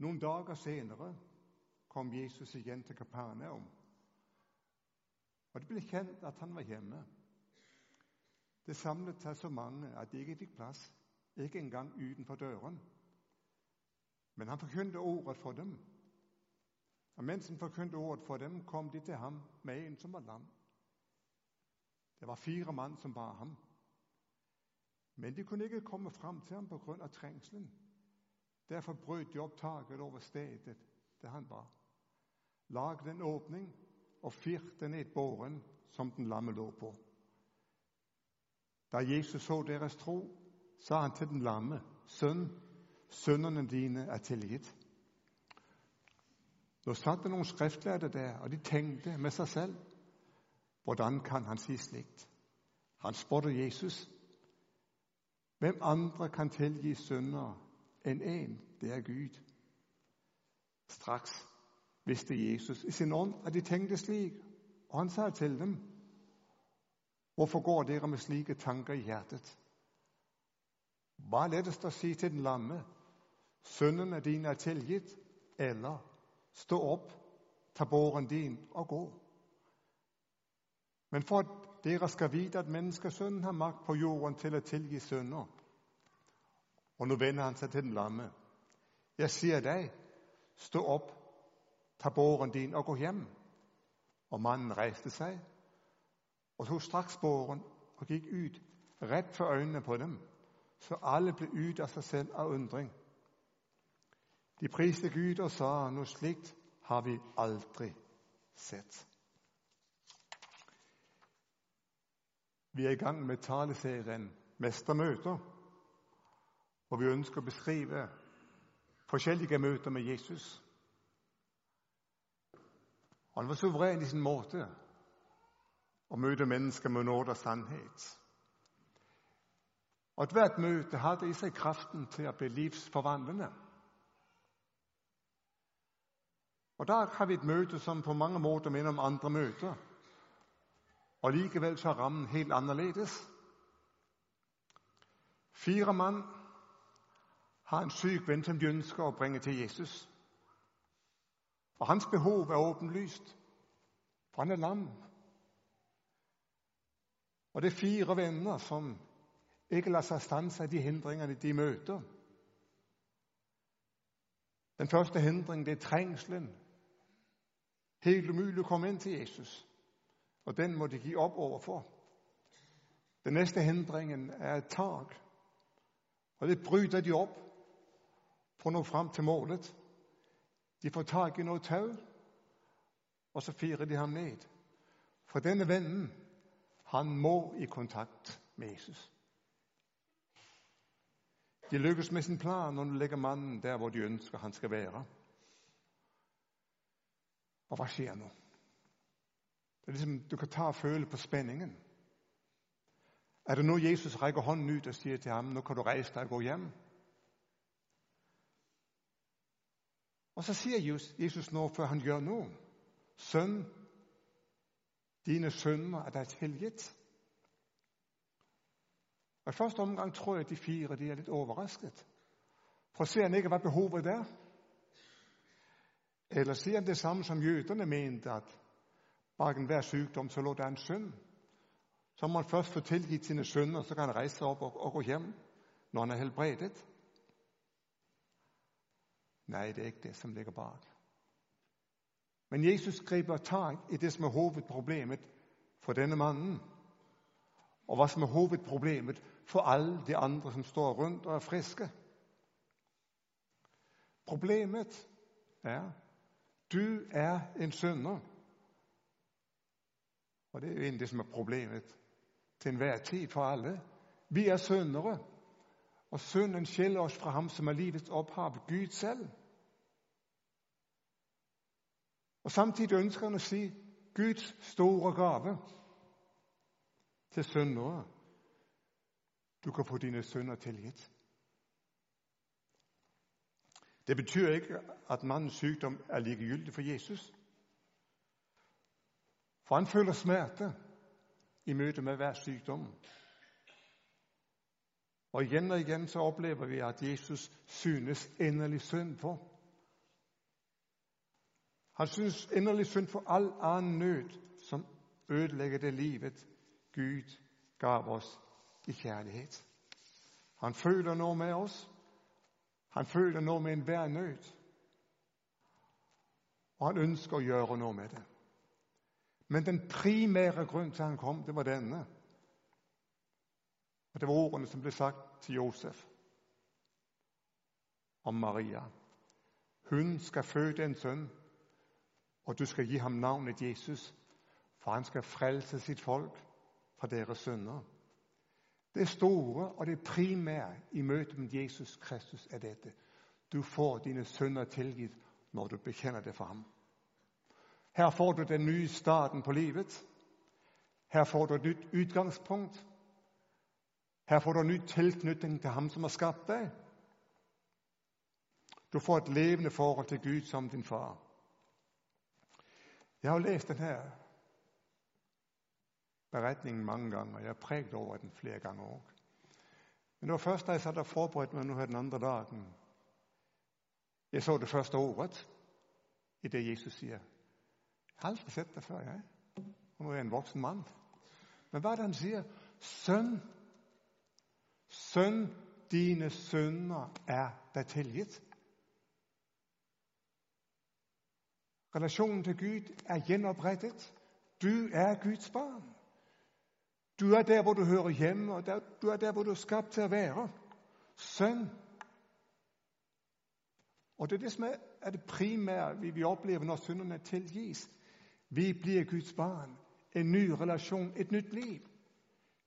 Nogle dager senere kom Jesus igen til Kapernaum. Og det blev kendt, at han var hjemme. Det samlede sig så mange, at de ikke fik plads. Ikke engang uden for døren. Men han forkyndte ordet for dem. Og mens han forkyndte ordet for dem, kom de til ham med en, som var lam. Det var fire mand, som bar ham. Men de kunne ikke komme frem til ham på grund af bröt Derfor brød de optaget over stedet, der han var. Lagde en åbning og firte ned båren, som den lamme lå på. Da Jesus så deres tro, sa han til den lamme, Søn, sønderne dine er tilgitt. Nå satt det noen skriftlærde der, og de tenkte med seg selv, hvordan kan han si slikt? Han spurte Jesus, hvem andre kan tilgi synder en en, Det er Gud. Straks visste Jesus i sin ånd at de tenkte slik, og han sa til dem, hvorfor går dere med slike tanker i hjertet? Hva er lettest å si til den lamme? Syndene dine er tilgitt, eller stå opp, ta båren din og gå. Men for at dere skal vite at menneskesønnen har makt på jorden til å tilgi sønner, og nu vender han sig til den lamme. Jeg siger dig, stå op, tag båren din og gå hjem. Og mannen reiste sig og tog straks båren og gik ut rett for øjnene på dem, så alle blev ud af sig selv av undring. De priste Gud og sa nu slikt har vi aldrig sett. Vi er i gang med taleserien Mestermøter, hvor vi ønsker at beskrive forskjellige møter med Jesus. Han var suverän i sin måte å møte mennesker med nåd og sannhet. Og Ethvert møte hadde i seg kraften til å bli livsforvandlende. Og der har vi et møte som på mange måter minner om andre møter. Og Likevel så er rammen helt annerledes. Fire mann har en syg ven, som de ønsker at bringe til Jesus. Og Hans behov er åbenlyst, for han er lam. Og det er fire venner som ikke lader sig stanse de hindringene de møter. Den første hindringen det er trængslen. Helt umuligt at komme ind til Jesus. Og den må de give op overfor. Den næste hindringen er et tak. Og det bryder de op for å nå fram til målet. De får tak i noe tau, og så firer de ham ned. For denne vennen, han må i kontakt med Jesus. De lykkes med sin plan når de legger mannen der hvor de ønsker han skal være. Og hva skjer nå? Det er liksom, Du kan ta og føle på spenningen. Er det nå Jesus rækker hånden ut og sier til ham nå kan du reise deg og gå hjem? Og så siger Jesus nå, før han gør noget. Søn, dine sønner er dig tilgivet. Og I første omgang tror jeg at de fire de er lidt overrasket. For ser han ikke hvad behovet er? Eller siger han det samme som jøderne mente, at bak enhver sygdom, så lå der en synd? Så må man først få tilgivet sine synder, så kan han rejse sig op og, og gå hjem når han er helbredet? Nej, det er ikke det som ligger bag. Men Jesus griper tag i det som er hovedproblemet for denne manden. Og hvad som er hovedproblemet for alle de andre som står rundt og er friske. Problemet er du er en synder. Og det er jo egentlig det som er problemet til enhver tid for alle. Vi er syndere, og synden skiller oss fra ham som er livets ophav, Gud selv. Og Samtidig ønsker han å si Guds store gave til syndere. Du kan få dine synder tilgitt. Det betyr ikke at mannens sykdom er likegyldig for Jesus. For han føler smerte i møte med hver sykdom. Og Igjen og igjen så opplever vi at Jesus synes inderlig synd på han synes inderligt synd for al anden nød, som ødelægger det livet, Gud gav os i kærlighed. Han føler noget med os. Han føler noget med enhver nød. Og han ønsker at gøre noget med det. Men den primære grund til, at han kom, det var denne. Og det var ordene, som blev sagt til Josef om Maria. Hun skal føde en søn, og du skal give ham navnet Jesus, for han skal frelse sit folk fra deres synder. Det store og det primære i mødet med Jesus Kristus er dette. Du får dine synder tilgivet, når du bekender det for ham. Her får du den nye starten på livet. Her får du et nyt udgangspunkt. Her får du en ny tilknytning til ham, som har skabt dig. Du får et levende forhold til Gud som din far. Jeg har jo læst den her beretningen mange gange, og jeg har prægt over den flere gange også. Men det var først, da jeg satte og forberedte mig nu her den andre dagen. Jeg så det første ordet i det, Jesus siger. Jeg har aldrig set det før, jeg. Og nu er jeg en voksen mand. Men hvad er det, han siger? Søn, søn, dine sønner er der tilgivet. Relationen til Gud er genoprettet. Du er Guds barn. Du er der, hvor du hører hjemme, og der, du er der, hvor du er skabt til at være. Søn. Og det er det, som er, er det primære, vi, vi oplever, når synderne tilgives. Vi bliver Guds barn. En ny relation, et nyt liv.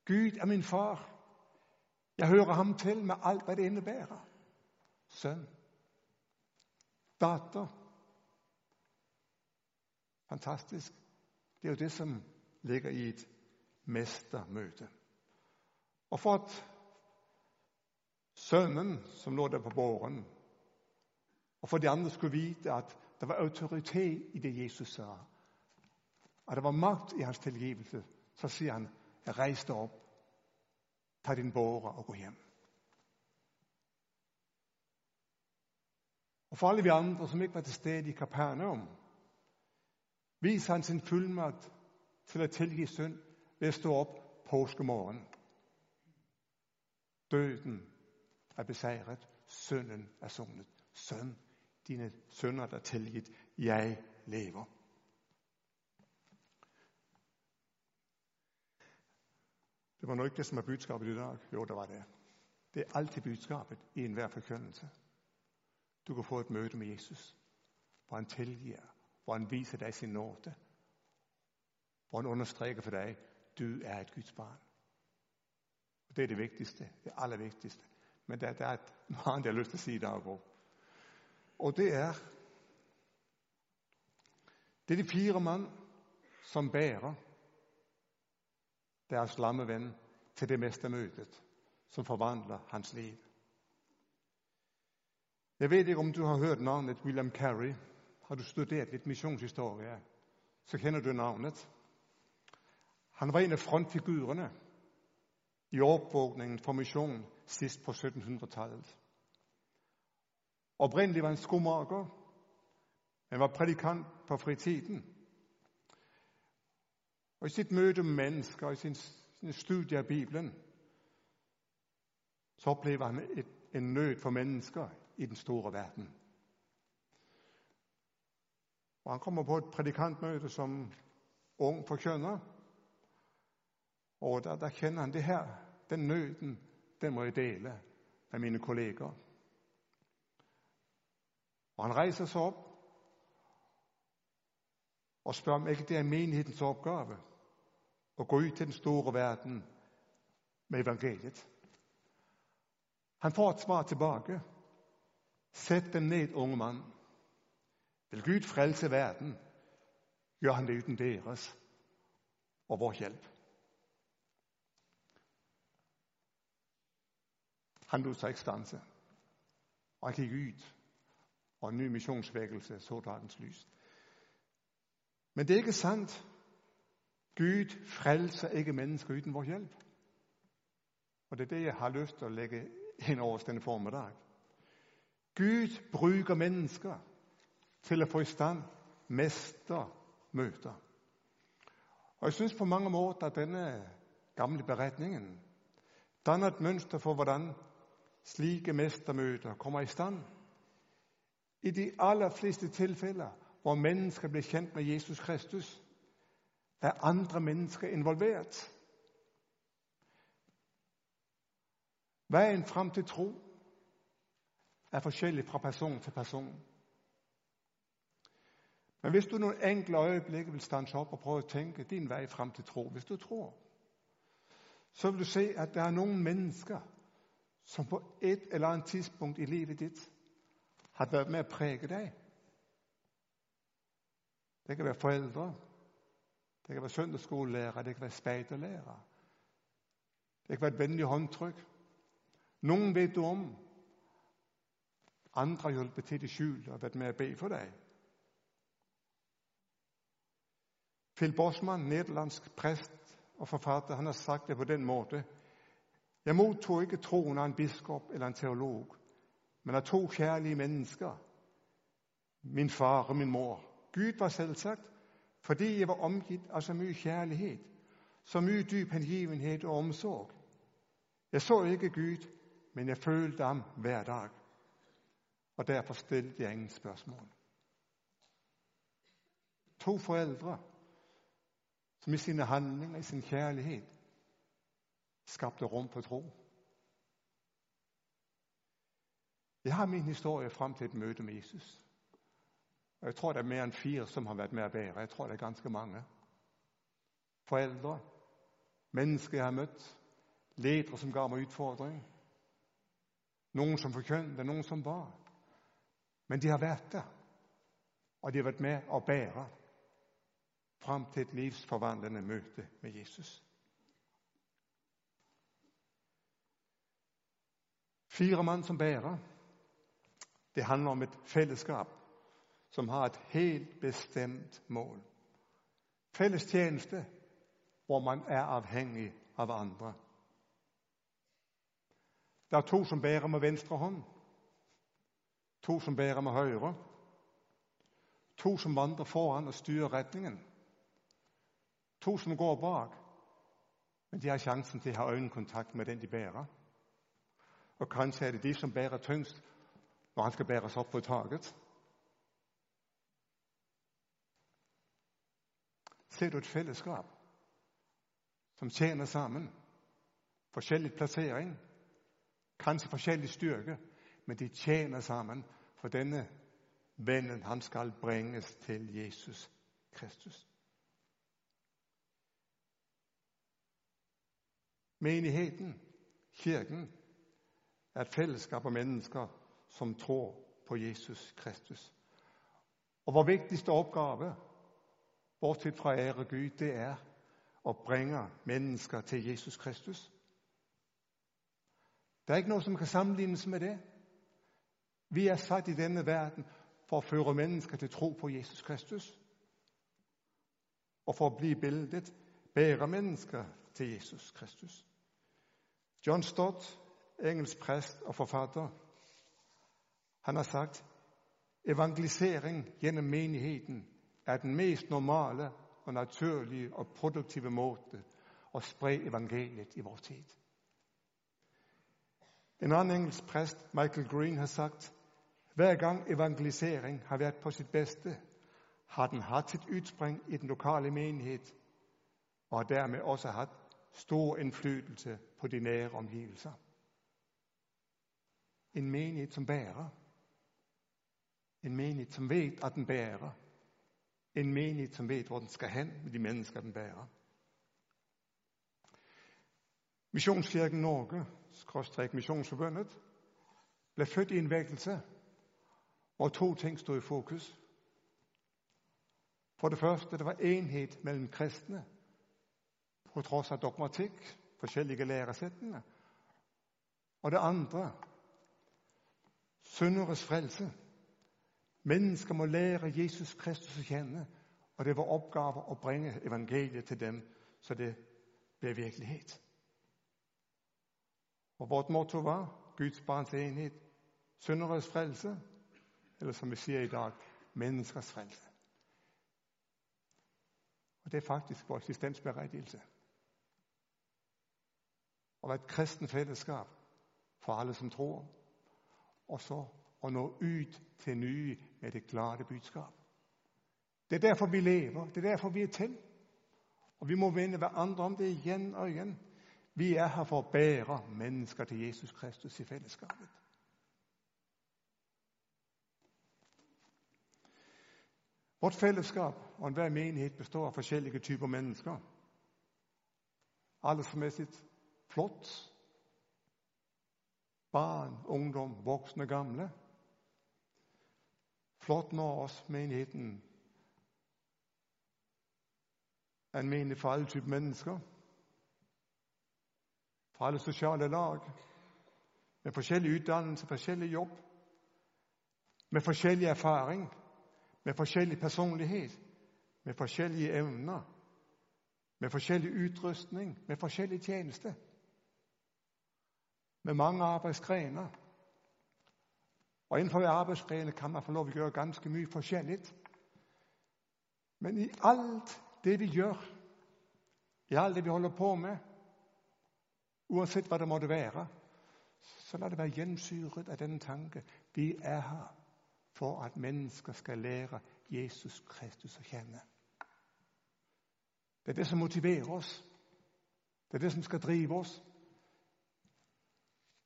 Gud er min far. Jeg hører ham til med alt, hvad det indebærer. Søn. Datter. Fantastisk. Det er jo det, som ligger i et mestermøte. Og for at sønnen, som lå der på båren, og for de andre skulle vite, at der var autoritet i det, Jesus sa, at der var magt i hans tilgivelse, så siger han, jeg rejste op, tag din båre og gå hjem. Og for alle vi andre, som ikke var til stede i Kapernaum, Vis han sin fuldmagt til at tilgive synd ved at stå op påskemorgen. Døden er besejret, synden er sundet. Søn, dine sønner der tilgivet, jeg lever. Det var nok ikke det, som er budskabet i dag. Jo, det var det. Det er altid budskabet i enhver forkyndelse. Du kan få et møde med Jesus, hvor han tilgiver, hvor han viser dig sin nåde, hvor han understreger for dig, du er et Guds barn. Og det er det vigtigste, det allervigtigste. Men der, der er et noget andet, jeg har lyst til at sige i dag. Og det er, det er de fire mænd, som bærer deres lammeven til det mestermødet, som forvandler hans liv. Jeg ved ikke, om du har hørt navnet William Carey. Har du studeret lidt missionshistorie, så kender du navnet. Han var en af frontfigurerne i opvågningen for mission sidst på 1700-tallet. Oprindeligt var han skomager, men var prædikant på fritiden. Og i sit møde med mennesker, og i sin, sin studie af Bibelen, så oplever han et, en nød for mennesker i den store verden. Og han kommer på et prædikantmøde som ung forkønner, og der, der kender han det her, den nøden, den må jeg dele med mine kolleger. Og han rejser sig op og spørger, om ikke det er menighedens opgave at gå ud til den store verden med evangeliet. Han får et svar tilbage. Sæt dem ned, unge mand. Vil Gud frelse verden, gør han det uden deres og vores hjælp. Han lod sig ikke stanse. Og han gik ud, og en ny missionsvækkelse så dagens lys. Men det er ikke sandt. Gud frelser ikke mennesker uden vores hjælp. Og det er det, jeg har lyst til at lægge ind over denne formiddag. Gud bruger mennesker til at få i stand mestermøter. Og jeg synes på mange måter, at denne gamle beretningen danner et mønster for, hvordan slike mestermøder kommer i stand. I de allerfleste tilfælde, hvor mennesker bliver kendt med Jesus Kristus, er andre mennesker involveret. Vejen frem til tro er forskellig fra person til person. Men hvis du nogle enkelte øjeblikke vil stanse op og prøve at tænke din vej frem til tro, hvis du tror, så vil du se, at der er nogle mennesker, som på et eller andet tidspunkt i livet dit har været med at præge dig. Det kan være forældre, det kan være søndagsskolelærer, det kan være spejderlærer. Det kan være et venligt håndtryk. Nogen ved du om. Andre hjulpet til det skjul og været med at bede for dig. Phil Bosman, nederlandsk præst og forfatter, han har sagt det på den måde. Jeg modtog ikke troen af en biskop eller en teolog, men af to kærlige mennesker. Min far og min mor. Gud var selvsagt, fordi jeg var omgivet af så mye kærlighed, så mye dyb hengivenhed og omsorg. Jeg så ikke Gud, men jeg følte ham hver dag. Og derfor stillede jeg ingen spørgsmål. To forældre, som i sine handlinger, i sin kærlighed, skabte rum for tro. Jeg har min historie frem til et møde med Jesus. Og jeg tror, der er mere end fire, som har været med at bære. Jeg tror, der er ganske mange. Forældre, mennesker, jeg har mødt, ledere, som gav mig udfordring. Nogen, som forkyndte, nogen, som var. Men de har været der. Og de har været med at bære frem til et livsforvandlende møte med Jesus. Fire mand som bærer. Det handler om et fællesskab, som har et helt bestemt mål. Fælles tjeneste, hvor man er afhængig af andre. Der er to, som bærer med venstre hånd. To, som bærer med højre. To, som vandrer foran og styrer retningen. To, som går bak. Men de har chancen til at have øjenkontakt med den, de bærer. Og kanskje er det de, som bærer tyngst, når han skal bæres op på taget. Ser du et fællesskab, som tjener sammen? Forskellig placering, kanskje forskellig styrke, men de tjener sammen, for denne vennen, han skal bringes til Jesus Kristus. Menigheden, kirken, er et fællesskab af mennesker, som tror på Jesus Kristus. Og vores vigtigste opgave, bortset fra ære Gud, det er at bringe mennesker til Jesus Kristus. Der er ikke noget, som kan sammenlignes med det. Vi er sat i denne verden for at føre mennesker til tro på Jesus Kristus. Og for at blive billedet, bære mennesker til Jesus Kristus. John Stott, engelsk præst og forfatter, han har sagt, evangelisering gennem menigheden er den mest normale og naturlige og produktive måde at sprede evangeliet i vores tid. En anden engelsk præst, Michael Green, har sagt, hver gang evangelisering har været på sit bedste, har den haft sit udspring i den lokale menighed, og har dermed også haft stor indflydelse på de nære omgivelser. En menighed, som bærer. En menighed, som ved, at den bærer. En menighed, som ved, hvor den skal hen med de mennesker, den bærer. Missionskirken Norge, skråstræk missionsforbundet, blev født i en vækkelse, hvor to ting stod i fokus. For det første, der var enhed mellem kristne, på tross av dogmatik, forskjellige læresettene. Og det andre, synderes frelse. Mennesker må lære Jesus Kristus å kjenne. og det var oppgave å bringe evangeliet til dem, så det blev virkelighet. Og vårt motto var, Guds barns enhet, synderes frelse, eller som vi sier i dag, menneskers frelse. Og det er faktisk vår eksistensberettigelse. Og være et kristen fællesskab for alle, som tror. Og så at nå ud til nye med det klare budskab. Det er derfor, vi lever. Det er derfor, vi er til. Og vi må vende hverandre om det igen og igen. Vi er her for at bære mennesker til Jesus Kristus i fællesskabet. Vort fællesskab og enhver menighed består af forskellige typer mennesker. Aldersmæssigt flott. Barn, ungdom, voksne, gamle. Flot når også menigheden er en menighed for alle typer mennesker. Fra alle sociale lag. Med forskellig uddannelse, forskellig jobb. Med forskellig erfaring med forskellig personlighed, med forskellige evner, med forskellig utrustning, med forskellig tjeneste, med mange arbejdsgrener. Og inden for arbejdsgrene kan man få lov at gøre ganske mye forskelligt. Men i alt det vi gør, i alt det vi holder på med, uanset hvad det måtte være, så lad det være gennemsyret af den tanke, vi er her for at mennesker skal lære Jesus Kristus at kende. Det er det, som motiverer os. Det er det, som skal drive os.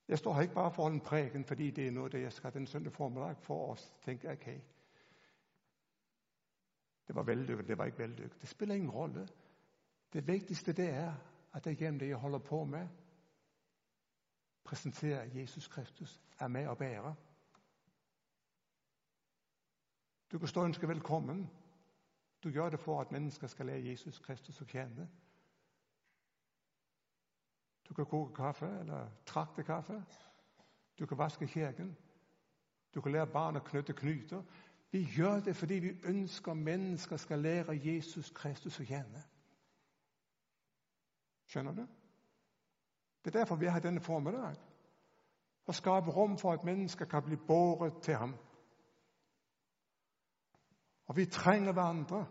Jeg står her ikke bare for en prægen, fordi det er noget, det jeg skal den søndag formiddag for os. Tænke, okay, det var vellykket, det var ikke vellykket. Det spiller ingen rolle. Det vigtigste det er, at det gennem det, jeg holder på med, præsenterer Jesus Kristus, er med og bærer. Du kan stå og ønske velkommen. Du gør det for, at mennesker skal lære Jesus Kristus at kende. Du kan koge kaffe eller trakte kaffe. Du kan vaske kirken. Du kan lære barn at knytte knyter. Vi gør det, fordi vi ønsker, at mennesker skal lære Jesus Kristus at kende. Skjønner du? Det er derfor, vi har denne formiddag. For at skabe rum for, at mennesker kan blive båret til ham. Og vi trænger hverandre.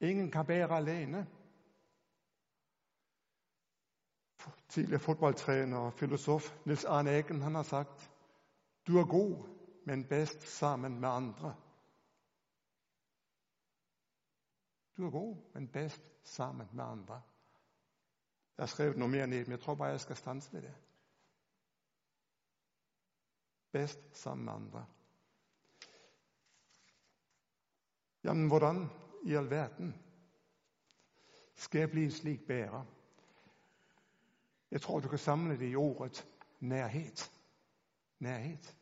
Ingen kan bære alene. Tidligere fodboldtræner og filosof Nils Arne Eggen, han har sagt, du er god, men bedst sammen med andre. Du er god, men bedst sammen med andre. Jeg har skrevet noget mere ned, men jeg tror bare, jeg skal stanse ved det. Bedst sammen med andre. Jamen, hvordan i alverden skal jeg blive en slik bærer? Jeg tror, du kan samle det i ordet nærhed. Nærhed.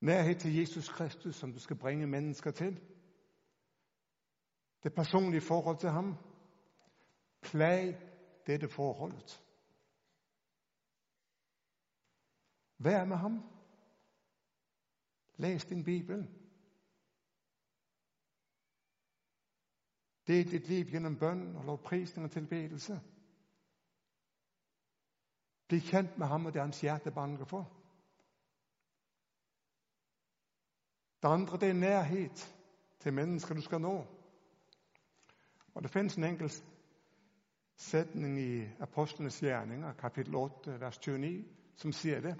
Nærhed til Jesus Kristus, som du skal bringe mennesker til. Det personlige forhold til ham. Plag dette forholdet. Vær med ham. Læs din Bibel. Det er dit liv gennem bøn og lovprisning og tilbedelse. Bliv kendt med ham og det hans hjerte banker for. Det andre, det er nærhed til mennesker, du skal nå. Og der findes en enkelt sætning i Apostlenes Gjerninger, kapitel 8, vers 29, som siger det.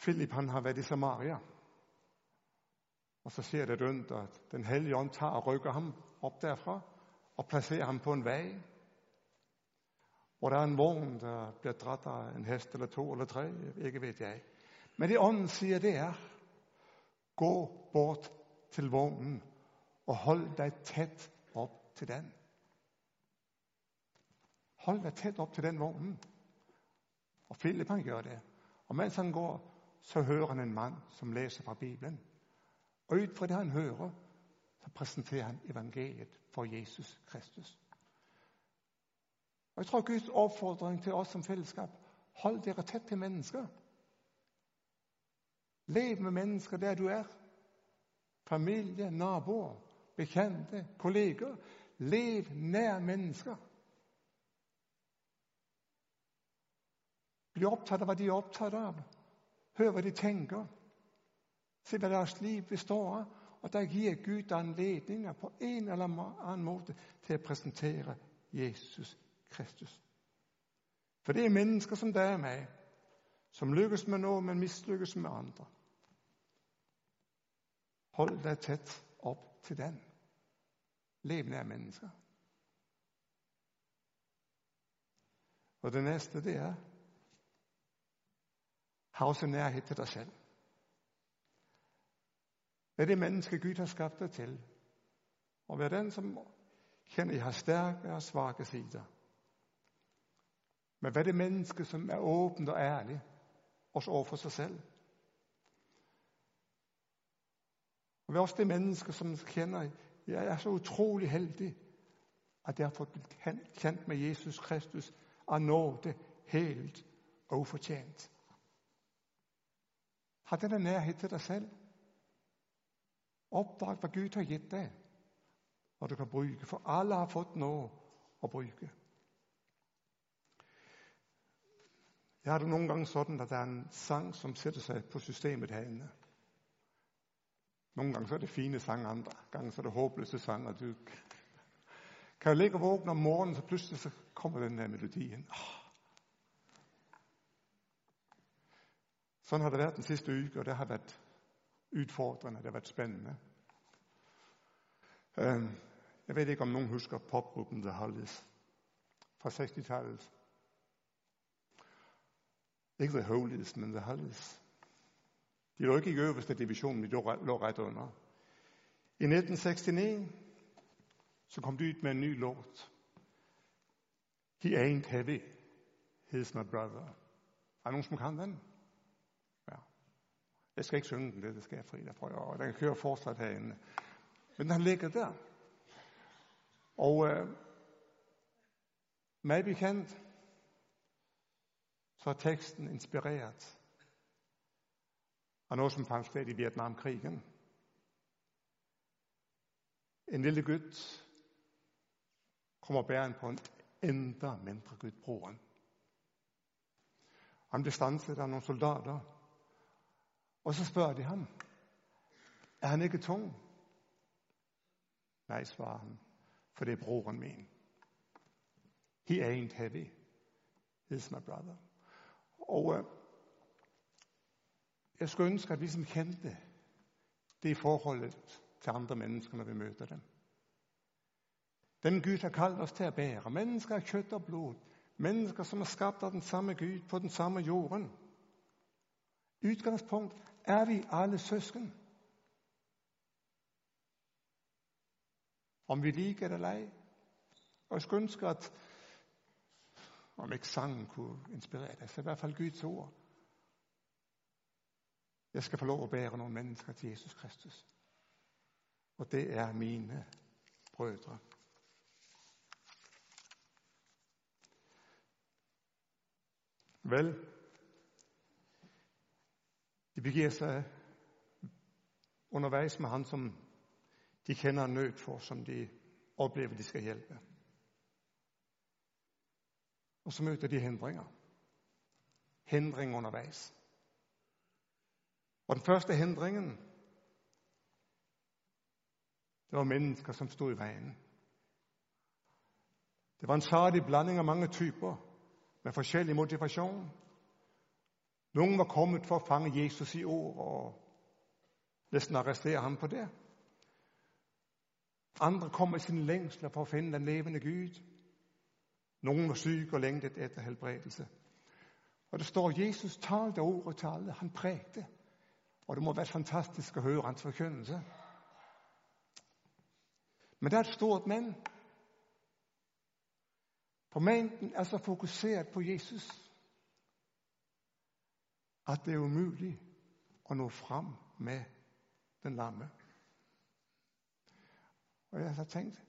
Philip, han har været i Samaria. Og så ser det rundt, at den hellige ånd tager og rykker ham op derfra og placerer ham på en vej, hvor der er en vogn, der bliver dræbt af en hest eller to eller tre, ikke ved jeg. Men det ånden siger, det er, gå bort til vognen og hold dig tæt op til den. Hold dig tæt op til den vognen. Og Philip han gør det. Og mens han går, så hører han en mand, som læser fra Bibelen. Og ud fra det han hører, så præsenterer han evangeliet for Jesus Kristus. Og jeg tror, Guds opfordring til os som fællesskab, hold dere tæt til mennesker. Lev med mennesker der du er. Familie, naboer, bekendte, kolleger. Lev nær mennesker. Bliv optaget af, hvad de er optaget af. Hør, hvad de tænker. Se, hvad deres liv består af. Og der giver Gud anledninger på en eller anden måde til at præsentere Jesus Kristus. For det er mennesker, som dig og med, som lykkes med noget, men mislykkes med andre. Hold dig tæt op til den. Lev nær mennesker. Og det næste, det er, har også nærhed til dig selv. Hvad det menneske, Gud har skabt dig til. Og vær den, som kender, I har stærke og svage sider. Men hvad det menneske, som er åbent og ærlig, også over for sig selv. Og hvad også det menneske, som kender, jeg er så utrolig heldig, at jeg har fået kendt med Jesus Kristus og nå det helt ufortjent. Har den der nærhed til dig selv. Opdag, hvad Gud har givet dig, og du kan bruge, for alle har fået noget at bruge. Jeg har det nogle gange sådan, at der er en sang, som sætter sig på systemet herinde. Nogle gange så er det fine sange, andre gange så er det håbløse sange, du kan jo ligge og vågne om morgenen, så pludselig så kommer den der melodi ind. Oh. Sådan har det været den sidste uge, og det har været udfordrende, det har været spændende. Øhm, jeg ved ikke, om nogen husker popgruppen The Hollies fra 60-tallet. Ikke The Hollies, men The Hollies. De lå ikke i øverste division, men de lå ret under. I 1969, så kom de ud med en ny låt. He ain't heavy, he's my brother. Er der nogen, som kan den? Ja. Jeg skal ikke synge den, det, skal jeg fredag prøve, Og den kører fortsat herinde. Men den ligger der. Og øh, mig bekendt, så er teksten inspireret af noget, som fandt sted i Vietnamkrigen. En lille gut kommer bæren på en endda mindre gut, broren. Han bliver stanset af nogle soldater, og så spørger de ham, er han ikke tung? Nej, svarer han, for det er broren min. He ain't heavy. He's my brother. Og øh, jeg skulle ønske, at vi som kendte det i forholdet til andre mennesker, når vi møder dem. Den Gud har kaldt os til at bære. Mennesker af kød og blod. Mennesker, som er skabt af den samme Gud på den samme jorden. Udgangspunkt er vi alle søsken. Om vi liker det eller ej. Og jeg skulle ønske, at om ikke sangen kunne inspirere dig, så i hvert fald Guds ord. Jeg skal få lov at bære nogle mennesker til Jesus Kristus. Og det er mine brødre. Vel, de begiver sig undervejs med han, som de kender nød for, som de oplever, de skal hjælpe. Og så møter de hindringer. Hindring undervejs. Og den første hindringen, det var mennesker, som stod i vejen. Det var en salig blanding af mange typer med forskellig motivation. Nogle var kommet for at fange Jesus i ord og næsten arrestere ham på det. Andre kom med sine længsler for at finde den levende Gud. Nogen var syg og længtet efter helbredelse. Og der står, Jesus talte ordet til alle. Han prægte. Og det må være fantastisk at høre hans forkyndelse. Men der er et stort men. For mængden er så fokuseret på Jesus, at det er umuligt at nå frem med den lamme. Og jeg har tænkt,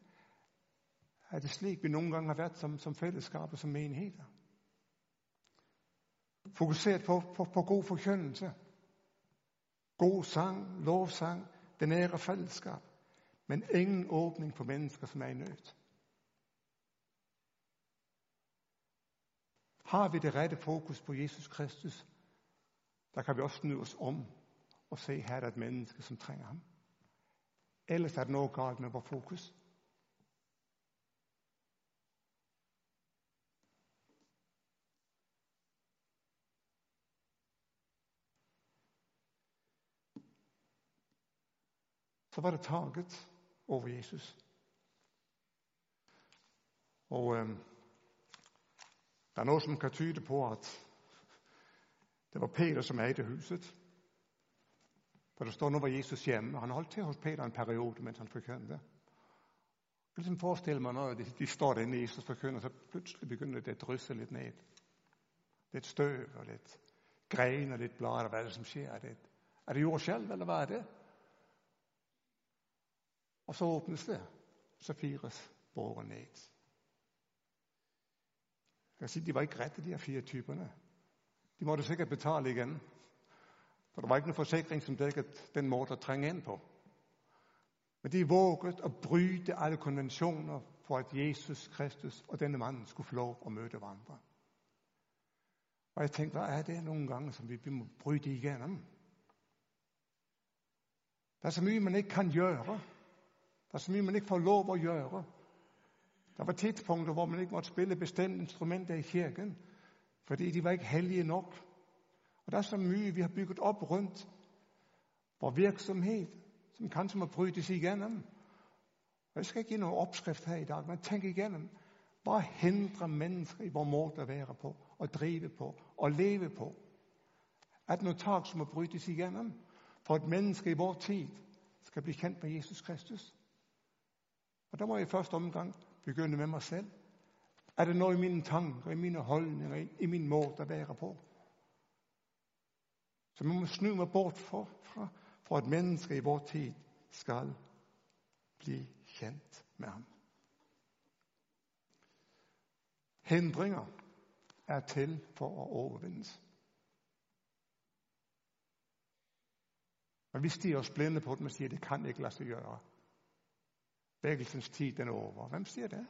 er det slik, vi nogle gange har været som, som fællesskab og som menigheder? Fokuseret på, på, på god forkyndelse. God sang, lovsang, den nære fællesskab. Men ingen åbning for mennesker, som er i nød. Har vi det rette fokus på Jesus Kristus, der kan vi også snu os om og se, her er der et menneske, som trænger ham. Ellers er det noget galt med vores fokus. Så var det taget over Jesus. Og øh, der er noget, som kan tyde på, at det var Peter, som ejede i det huset. For der står, nu var Jesus hjemme, og han holdt til hos Peter en periode, mens han forkyndte. Jeg kan ligesom forestille mig, når de, de står derinde, Jesus forkynder, så pludselig begynder det at drysse lidt ned. Lidt støv og lidt gren og lidt blad, og hvad er det, som sker? Er det, er det jord selv, eller hvad er det? Og så åbnes det, så fires borgen ned. Jeg kan sige, de var ikke rette, de her fire typerne. De måtte sikkert betale igen. For der var ikke nogen forsikring, som dækkede den måde at trænge ind på. Men de vågede at bryde alle konventioner for at Jesus Kristus og denne mand skulle få lov at møde hverandre. Og jeg tænkte, hvad er det nogle gange, som vi må bryde igennem? Der er så mye, man ikke kan gøre. Der som man ikke får lov at gøre. Der var tidspunkter, hvor man ikke måtte spille bestemte instrumenter i kirken, fordi de var ikke hellige nok. Og der er så mye, vi har bygget op rundt vores virksomhed, som kanskje må brydes igennem. Og jeg skal ikke give nogen opskrift her i dag, men tænk igennem. Hvad hindrer mennesker i vores måde at være på, og drive på, og leve på? At noget tag, som må brytes igennem, for at mennesker i vores tid skal blive kendt med Jesus Kristus? Og der må jeg i første omgang begynde med mig selv. Er det noget i mine tanker, i mine holdninger, i min måde der være på? Så man må snu mig bort for, fra, for at mennesker i vores tid skal blive kendt med ham. Hindringer er til for at overvindes. Men vi stiger os blinde på dem og siger, det kan ikke lade sig gøre. Vækkelsens tid den er over. Hvem siger det?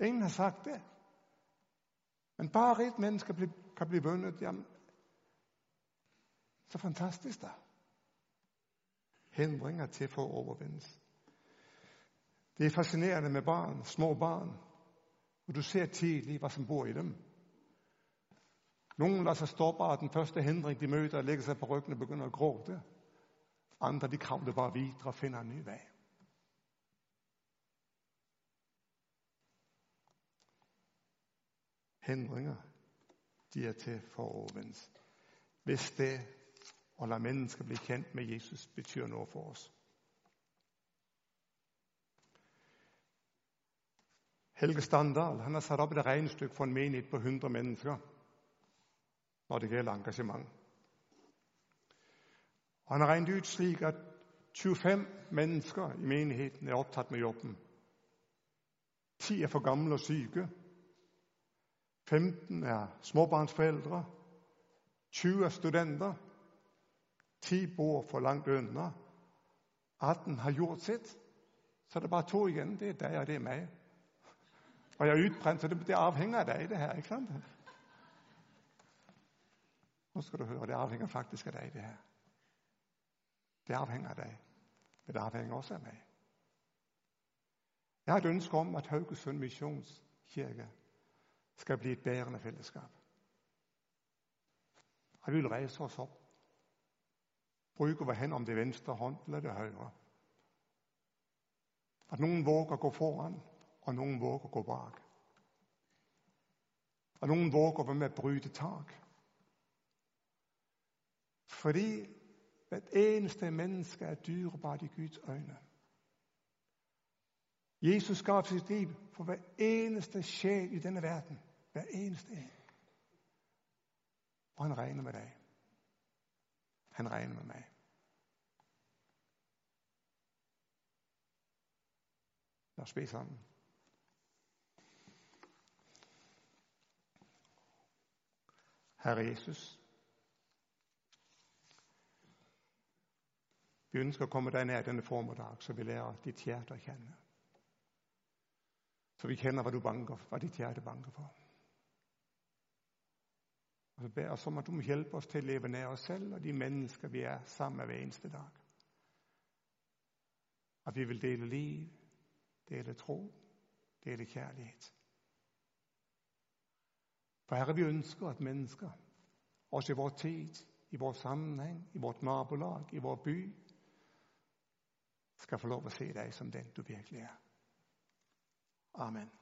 Ingen har sagt det. Men bare rigt mennesker kan blive vundet. Jamen, så fantastisk der. Hindringer til for at overvindes. Det er fascinerende med barn, små barn, og du ser tidligt, hvad som bor i dem. Nogle lader sig stoppe af den første hindring, de møder, og lægger sig på ryggen og begynder at gråte. Andre, de kravler bare videre og finder en ny vej. Hindringer, de er til for at overvindes. Hvis det at lade mennesker blive kendt med Jesus betyder noget for os. Helge Standal, han har sat op et regnestykke for en menighed på 100 mennesker, når det gælder engagement. Og han har regnet ud slik, at 25 mennesker i menigheden er optaget med jobben. 10 er for gamle og syge. 15 er småbarnsforældre. 20 er studenter. 10 bor for langt under. 18 har gjort sit. Så er der bare to igen. Det er dig, og det er mig. Og jeg er udbrændt, så det, det afhænger af dig, det her, ikke sant? Nu skal du høre, det afhænger faktisk af dig, det her. Det afhænger af dig. Men det afhænger også af mig. Jeg har et ønske om, at Haugesund Missionskirke skal blive et bærende fællesskab. Og vi vil rejse os op. Bruge hvad hen om det venstre hånd eller det højre. At nogen våger gå foran, og nogen våger gå bak. Og nogen våger være med at bryde tak. Fordi hvert eneste menneske er dyrebart i Guds øjne. Jesus gav sit liv for hver eneste sjæl i denne verden. Hver eneste en. Og han regner med dig. Han regner med mig. Lad os bede sammen. Herre Jesus, vi ønsker at komme dig nær denne formiddag, så vi lærer dit hjerte at kende. Så vi kender, hvad du banker, hvad dit hjerte banker for. Og så beder os om, at du må hjælpe os til at leve nær os selv og de mennesker, vi er sammen med hver eneste dag. At vi vil dele liv, dele tro, dele kærlighed. For Herre, vi ønsker, at mennesker, også i vores tid, i vores sammenhæng, i vores nabolag, i vores by, skal få lov at se dig som den, du virkelig er. Amen.